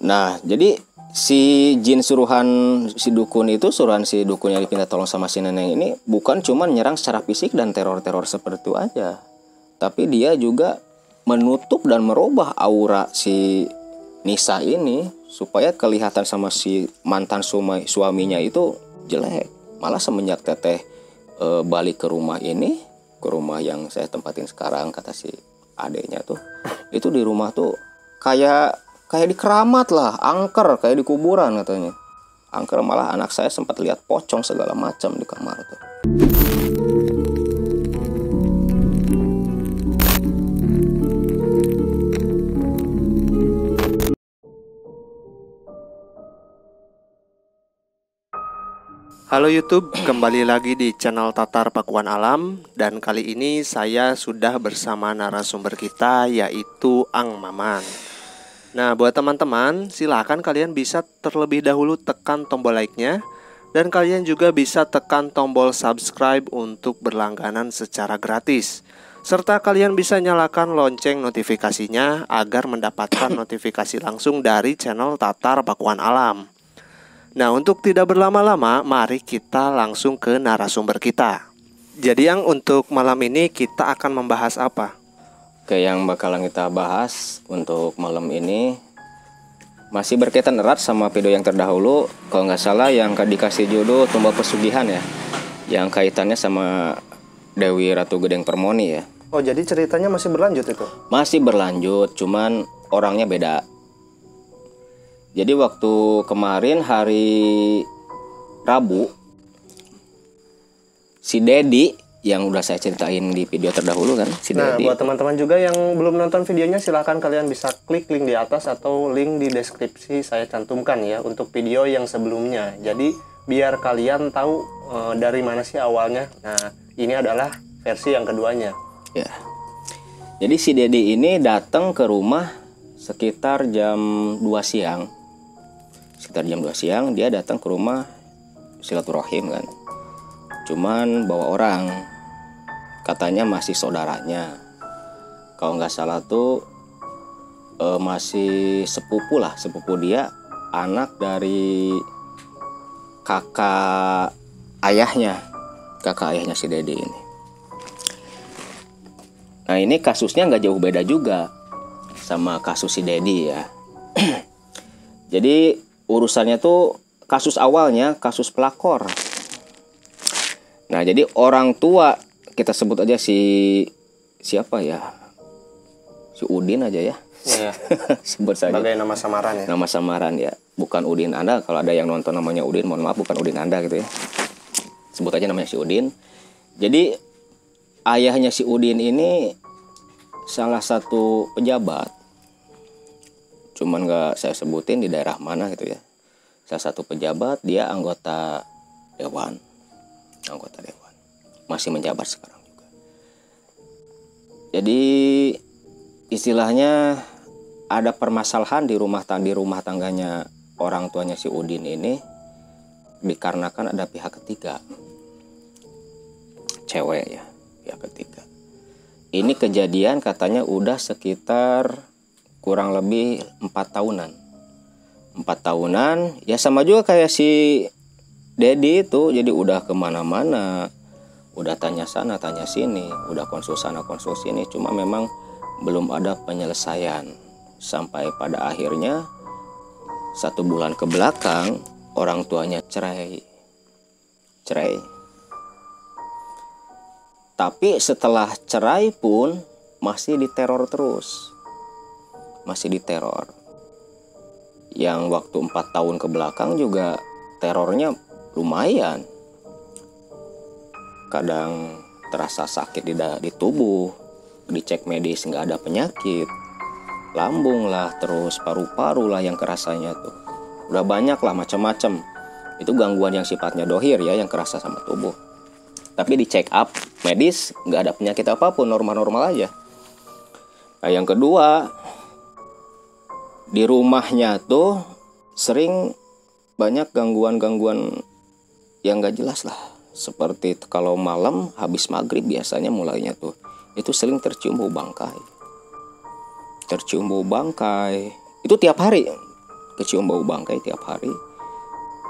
Nah, jadi si jin suruhan si dukun itu suruhan si dukun yang dipinta tolong sama si nenek ini bukan cuma nyerang secara fisik dan teror-teror seperti itu aja. Tapi dia juga menutup dan merubah aura si Nisa ini supaya kelihatan sama si mantan sumai, suaminya itu jelek. Malah semenjak teteh e, balik ke rumah ini, ke rumah yang saya tempatin sekarang kata si adeknya tuh, itu di rumah tuh kayak kayak di keramat lah, angker kayak di kuburan katanya. Angker malah anak saya sempat lihat pocong segala macam di kamar tuh. Halo YouTube, kembali lagi di channel Tatar Pakuan Alam dan kali ini saya sudah bersama narasumber kita yaitu Ang Maman. Nah, buat teman-teman, silakan kalian bisa terlebih dahulu tekan tombol like-nya dan kalian juga bisa tekan tombol subscribe untuk berlangganan secara gratis. Serta kalian bisa nyalakan lonceng notifikasinya agar mendapatkan notifikasi langsung dari channel Tatar Pakuan Alam. Nah, untuk tidak berlama-lama, mari kita langsung ke narasumber kita. Jadi yang untuk malam ini kita akan membahas apa? Oke, yang bakalan kita bahas untuk malam ini masih berkaitan erat sama video yang terdahulu. Kalau nggak salah yang dikasih judul Tumbal Pesugihan ya, yang kaitannya sama Dewi Ratu Gedeng Permoni ya. Oh, jadi ceritanya masih berlanjut itu? Masih berlanjut, cuman orangnya beda. Jadi waktu kemarin hari Rabu si Dedi yang udah saya ceritain di video terdahulu kan si Nah, Dedi. buat teman-teman juga yang belum nonton videonya silahkan kalian bisa klik link di atas atau link di deskripsi saya cantumkan ya untuk video yang sebelumnya. Jadi biar kalian tahu eh, dari mana sih awalnya. Nah, ini adalah versi yang keduanya. Ya. Jadi si Dedi ini datang ke rumah sekitar jam 2 siang. Sekitar jam 2 siang dia datang ke rumah silaturahim kan. Cuman bawa orang. Katanya masih saudaranya. Kalau nggak salah tuh eh, masih sepupu lah, sepupu dia anak dari kakak ayahnya. Kakak ayahnya si Dedi ini. Nah ini kasusnya nggak jauh beda juga sama kasus si Dedi ya. Jadi urusannya tuh kasus awalnya kasus pelakor. Nah jadi orang tua kita sebut aja si siapa ya? Si Udin aja ya. Iya. sebut saja. Sebagai nama samaran ya. Nama samaran ya. Bukan Udin Anda. Kalau ada yang nonton namanya Udin, mohon maaf bukan Udin Anda gitu ya. Sebut aja namanya si Udin. Jadi ayahnya si Udin ini salah satu pejabat cuman nggak saya sebutin di daerah mana gitu ya salah satu pejabat dia anggota dewan anggota dewan. Masih menjabat sekarang juga. Jadi istilahnya ada permasalahan di rumah tang di rumah tangganya orang tuanya si Udin ini dikarenakan ada pihak ketiga. Cewek ya pihak ketiga. Ini kejadian katanya udah sekitar kurang lebih empat tahunan. Empat tahunan ya sama juga kayak si Dedi itu jadi udah ke mana-mana. Udah tanya sana tanya sini. Udah konsul sana konsul sini. Cuma memang belum ada penyelesaian. Sampai pada akhirnya satu bulan ke belakang orang tuanya cerai. Cerai. Tapi setelah cerai pun masih diteror terus. Masih diteror. Yang waktu empat tahun ke belakang juga terornya lumayan. Kadang terasa sakit di, di tubuh. Dicek medis nggak ada penyakit. Lambung lah terus paru-paru lah yang kerasanya tuh. Udah banyak lah macam-macam. Itu gangguan yang sifatnya dohir ya yang kerasa sama tubuh. Tapi di check up medis nggak ada penyakit apa pun normal-normal aja. Nah yang kedua di rumahnya tuh sering banyak gangguan-gangguan yang nggak jelas lah. Seperti kalau malam habis maghrib biasanya mulainya tuh itu sering tercium bau bangkai. Tercium bau bangkai. Itu tiap hari. Kecium bau bangkai tiap hari.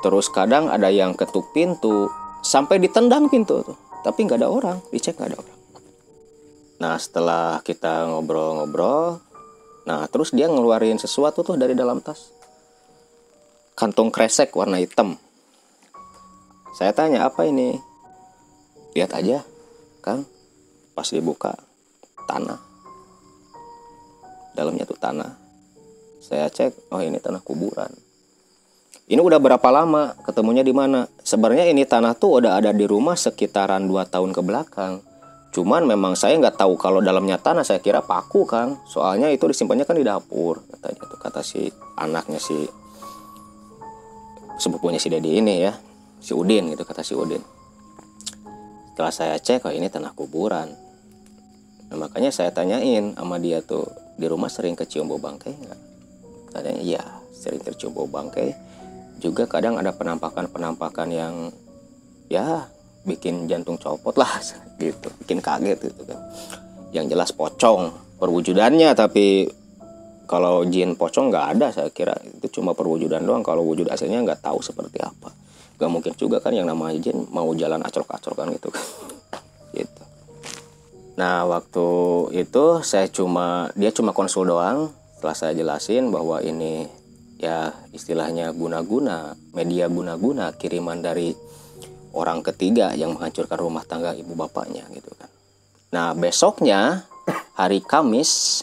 Terus kadang ada yang ketuk pintu sampai ditendang pintu tuh. Tapi nggak ada orang dicek nggak ada orang. Nah setelah kita ngobrol-ngobrol nah terus dia ngeluarin sesuatu tuh dari dalam tas. Kantong kresek warna hitam saya tanya apa ini? Lihat aja kan pas dibuka tanah. Dalamnya tuh tanah. Saya cek oh ini tanah kuburan. Ini udah berapa lama? Ketemunya di mana? Sebenarnya ini tanah tuh udah ada di rumah sekitaran 2 tahun ke belakang. Cuman memang saya nggak tahu kalau dalamnya tanah saya kira paku kan soalnya itu disimpannya kan di dapur katanya tuh kata si anaknya si sepupunya si Dedi ini ya si Udin gitu kata si Udin. Setelah saya cek oh ini tanah kuburan. Nah, makanya saya tanyain sama dia tuh di rumah sering kecium bau bangkai nggak? Katanya iya sering tercium bau bangkai. Juga kadang ada penampakan-penampakan yang ya bikin jantung copot lah gitu. Bikin kaget gitu kan. Yang jelas pocong perwujudannya tapi kalau jin pocong nggak ada saya kira. Itu cuma perwujudan doang. Kalau wujud aslinya nggak tahu seperti apa nggak mungkin juga kan yang namanya jin mau jalan acrok-acrok kan gitu kan gitu nah waktu itu saya cuma dia cuma konsul doang setelah saya jelasin bahwa ini ya istilahnya guna-guna media guna-guna kiriman dari orang ketiga yang menghancurkan rumah tangga ibu bapaknya gitu kan. Nah besoknya hari Kamis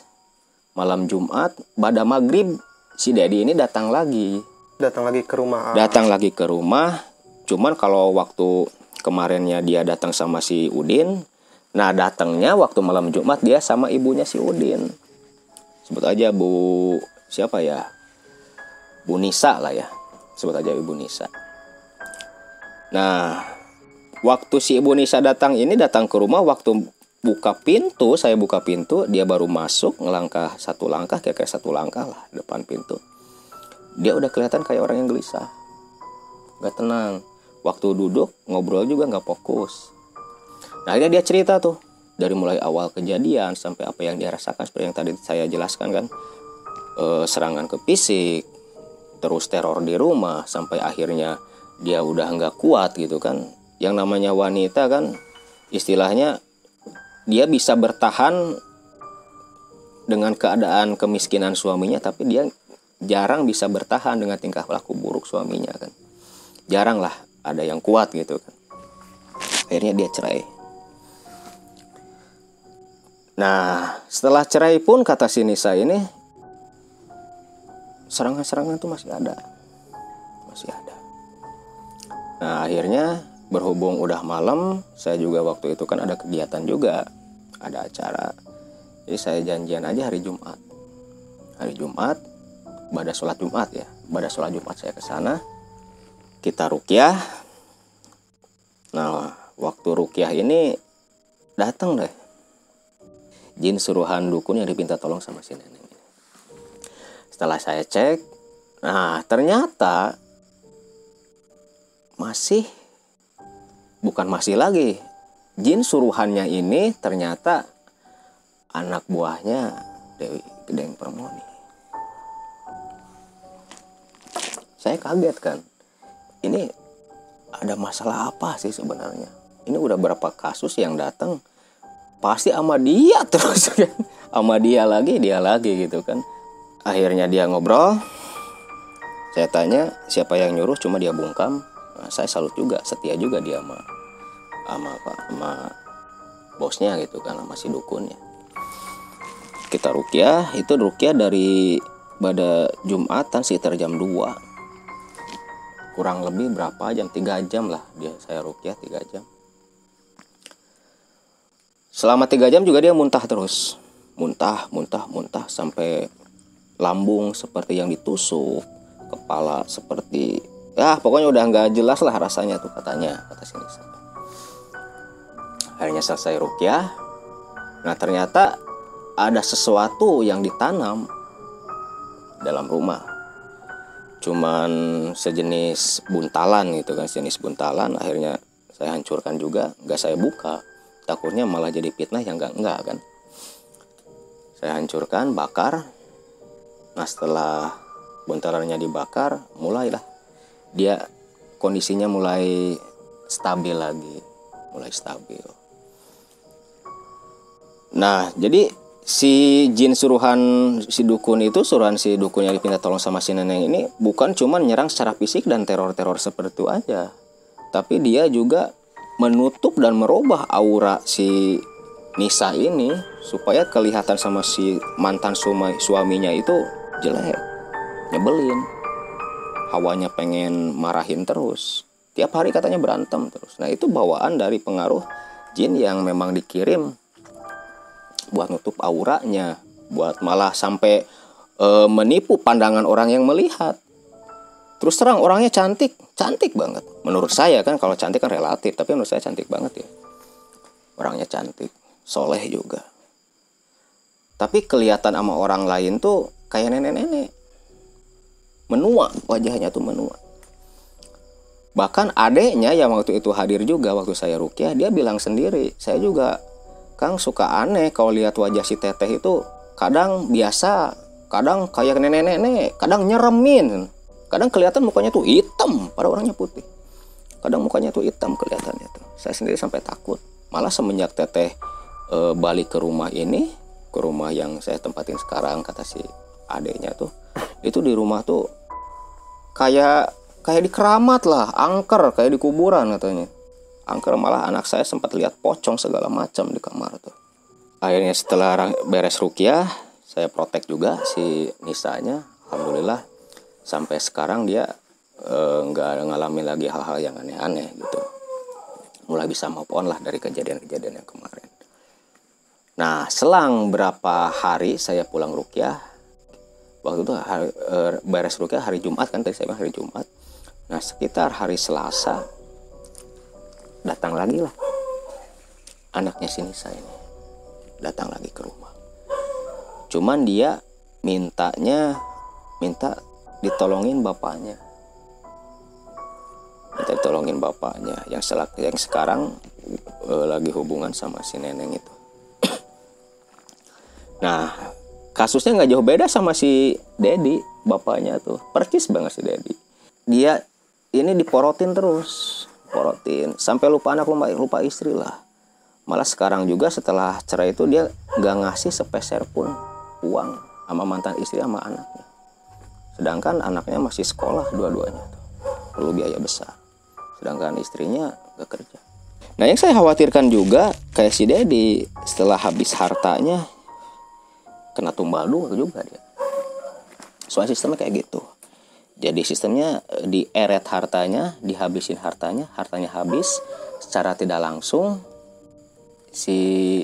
malam Jumat pada maghrib si Dedi ini datang lagi. Datang lagi ke rumah. Datang lagi ke rumah. Cuman kalau waktu kemarinnya dia datang sama si Udin, nah datangnya waktu malam Jumat dia sama ibunya si Udin. Sebut aja Bu siapa ya? Bu Nisa lah ya. Sebut aja Ibu Nisa. Nah, waktu si Ibu Nisa datang ini datang ke rumah waktu buka pintu, saya buka pintu, dia baru masuk ngelangkah satu langkah, kayak satu langkah lah depan pintu. Dia udah kelihatan kayak orang yang gelisah, nggak tenang. Waktu duduk ngobrol juga nggak fokus. Nah akhirnya dia cerita tuh dari mulai awal kejadian sampai apa yang dia rasakan seperti yang tadi saya jelaskan kan, e, serangan ke fisik, terus teror di rumah sampai akhirnya dia udah nggak kuat gitu kan. Yang namanya wanita kan istilahnya dia bisa bertahan dengan keadaan kemiskinan suaminya tapi dia jarang bisa bertahan dengan tingkah laku buruk suaminya kan. Jarang lah ada yang kuat gitu kan. Akhirnya dia cerai. Nah setelah cerai pun kata si Nisa ini serangan-serangan tuh masih ada. Masih ada. Nah akhirnya berhubung udah malam saya juga waktu itu kan ada kegiatan juga. Ada acara. Jadi saya janjian aja hari Jumat. Hari Jumat pada sholat Jumat ya. Pada sholat Jumat saya ke sana kita rukyah nah waktu rukyah ini datang deh. Jin suruhan dukun yang dipinta tolong sama si nenek setelah saya cek nah ternyata masih bukan masih lagi. Jin suruhannya ini ternyata anak buahnya Dewi Gedeng Permoni saya kaget kan. Ini ada masalah apa sih sebenarnya? Ini udah berapa kasus yang datang? Pasti sama dia terus kan. Sama dia lagi dia lagi gitu kan. Akhirnya dia ngobrol. Saya tanya siapa yang nyuruh? Cuma dia bungkam. Nah, saya salut juga setia juga dia sama sama apa sama bosnya gitu kan sama si dukunnya. Kita rukyah itu rukyah dari pada Jumatan sekitar jam 2 kurang lebih berapa jam? 3 jam lah dia saya rukyah 3 jam. Selama 3 jam juga dia muntah terus. Muntah muntah muntah sampai lambung seperti yang ditusuk kepala seperti ya pokoknya udah nggak jelas lah rasanya tuh katanya kata sini akhirnya selesai rukyah. Nah ternyata ada sesuatu yang ditanam dalam rumah cuman sejenis buntalan gitu kan sejenis buntalan akhirnya saya hancurkan juga nggak saya buka. Takutnya malah jadi fitnah yang enggak enggak kan. Saya hancurkan bakar. Nah setelah bontalannya dibakar mulailah. Dia kondisinya mulai stabil lagi mulai stabil. Nah jadi si jin suruhan si dukun itu suruhan si dukun yang dipinta tolong sama si nenek ini bukan cuma nyerang secara fisik dan teror-teror seperti itu aja tapi dia juga menutup dan merubah aura si Nisa ini supaya kelihatan sama si mantan sumai, suaminya itu jelek, nyebelin, hawanya pengen marahin terus. Tiap hari katanya berantem terus. Nah itu bawaan dari pengaruh jin yang memang dikirim buat nutup auranya, buat malah sampai e, menipu pandangan orang yang melihat. Terus terang orangnya cantik, cantik banget. Menurut saya kan kalau cantik kan relatif, tapi menurut saya cantik banget ya. Orangnya cantik soleh juga tapi kelihatan sama orang lain tuh kayak nenek-nenek menua wajahnya tuh menua bahkan adeknya yang waktu itu hadir juga waktu saya rukyah dia bilang sendiri saya juga Kang suka aneh kalau lihat wajah si teteh itu. Kadang biasa kadang kayak nenek-nenek kadang nyeremin. Kadang kelihatan mukanya tuh hitam pada orangnya putih. Kadang mukanya tuh hitam kelihatannya tuh. Saya sendiri sampai takut. Malah semenjak teteh e, balik ke rumah ini ke rumah yang saya tempatin sekarang kata si adeknya tuh itu di rumah tuh kayak kayak di keramat lah angker kayak di kuburan katanya angker malah anak saya sempat lihat pocong segala macam di kamar tuh. Akhirnya setelah beres rukiah saya protek juga si Nisanya. Alhamdulillah sampai sekarang dia eh, nggak e, ngalamin lagi hal-hal yang aneh-aneh gitu. Mulai bisa move lah dari kejadian-kejadian yang kemarin. Nah, selang berapa hari saya pulang rukyah, waktu itu hari, e, beres rukyah hari Jumat kan tadi saya bilang hari Jumat. Nah, sekitar hari Selasa datang lagi lah anaknya sini saya ini datang lagi ke rumah. Cuman dia mintanya minta ditolongin bapaknya. Minta ditolongin bapaknya yang selak yang sekarang e, lagi hubungan sama si neneng itu. Nah, kasusnya nggak jauh beda sama si Dedi, bapaknya tuh. Percis banget si Dedi. Dia ini diporotin terus, porotin sampai lupa anak lupa, lupa istri lah. Malah sekarang juga setelah cerai itu dia nggak ngasih sepeser pun uang sama mantan istri sama anaknya. Sedangkan anaknya masih sekolah dua-duanya. Perlu biaya besar. Sedangkan istrinya gak kerja. Nah yang saya khawatirkan juga kayak si Dedi setelah habis hartanya kena tumbal dua juga dia soalnya sistemnya kayak gitu jadi sistemnya eh, di eret hartanya dihabisin hartanya hartanya habis secara tidak langsung si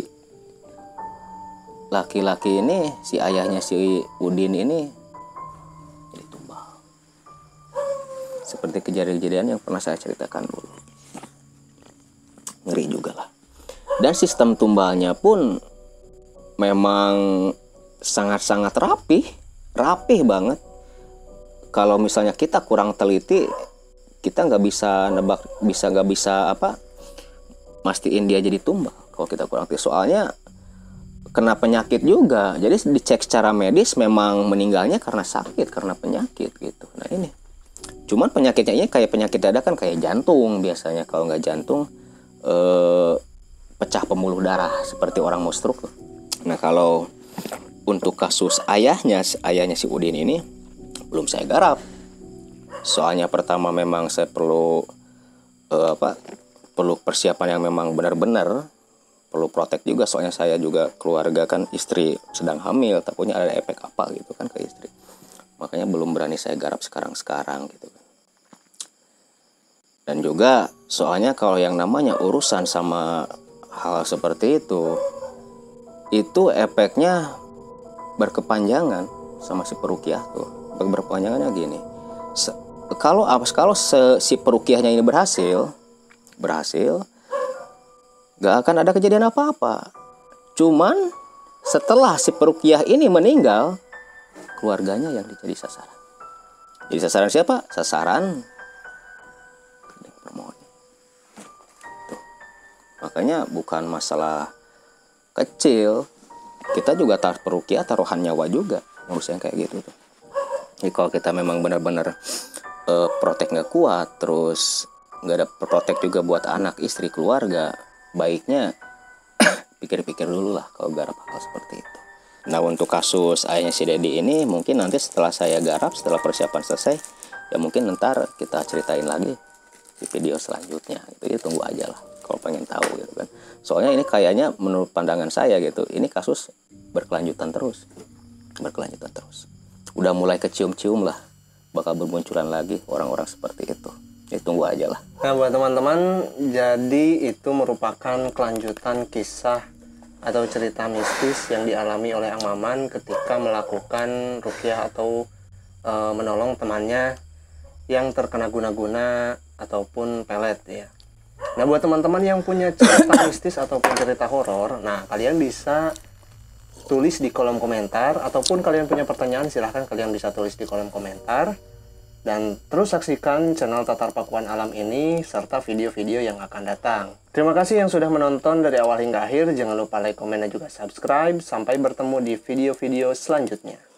laki-laki ini si ayahnya si Udin ini jadi tumbal. Seperti kejadian-kejadian yang pernah saya ceritakan dulu. Ngeri juga lah. Dan sistem tumbalnya pun memang sangat-sangat rapih, rapih banget. Kalau misalnya kita kurang teliti, kita nggak bisa nebak, bisa nggak bisa apa, mastiin dia jadi tumbal. Kalau kita kurang teliti, soalnya kena penyakit juga. Jadi dicek secara medis memang meninggalnya karena sakit, karena penyakit gitu. Nah ini, cuman penyakitnya ini kayak penyakit dadakan kayak jantung biasanya. Kalau nggak jantung, eh, pecah pembuluh darah seperti orang mau stroke. Nah kalau untuk kasus ayahnya ayahnya si Udin ini belum saya garap. Soalnya pertama memang saya perlu uh, apa perlu persiapan yang memang benar-benar perlu protek juga. Soalnya saya juga keluarga kan istri sedang hamil takutnya ada efek apa gitu kan ke istri. Makanya belum berani saya garap sekarang-sekarang gitu kan. Dan juga soalnya kalau yang namanya urusan sama hal seperti itu itu efeknya berkepanjangan sama si perukiah tuh berkepanjangannya gini. Se kalau apa kalau se si perukiahnya ini berhasil berhasil gak akan ada kejadian apa-apa. Cuman setelah si perukiah ini meninggal keluarganya yang jadi sasaran. Jadi sasaran siapa? Sasaran makanya bukan masalah kecil. Kita juga tar perukia taruhan nyawa juga. Ngurus yang kayak gitu tuh Jadi kalau kita memang benar-benar uh, protek nggak kuat, terus nggak ada protek juga buat anak, istri, keluarga, baiknya pikir-pikir dulu lah kalau garap hal seperti itu. Nah untuk kasus ayahnya si Dedi ini mungkin nanti setelah saya garap, setelah persiapan selesai, ya mungkin ntar kita ceritain lagi di video selanjutnya. Itu ya tunggu aja lah kalau pengen tahu gitu kan. Soalnya ini kayaknya menurut pandangan saya gitu, ini kasus berkelanjutan terus, berkelanjutan terus. Udah mulai kecium-cium lah, bakal bermunculan lagi orang-orang seperti itu. Ya tunggu aja lah. Nah buat teman-teman, jadi itu merupakan kelanjutan kisah atau cerita mistis yang dialami oleh Ang Maman ketika melakukan rukyah atau e, menolong temannya yang terkena guna-guna ataupun pelet ya. Nah buat teman-teman yang punya cerita mistis ataupun cerita horor, nah kalian bisa tulis di kolom komentar ataupun kalian punya pertanyaan silahkan kalian bisa tulis di kolom komentar dan terus saksikan channel Tatar Pakuan Alam ini serta video-video yang akan datang. Terima kasih yang sudah menonton dari awal hingga akhir. Jangan lupa like, komen, dan juga subscribe. Sampai bertemu di video-video selanjutnya.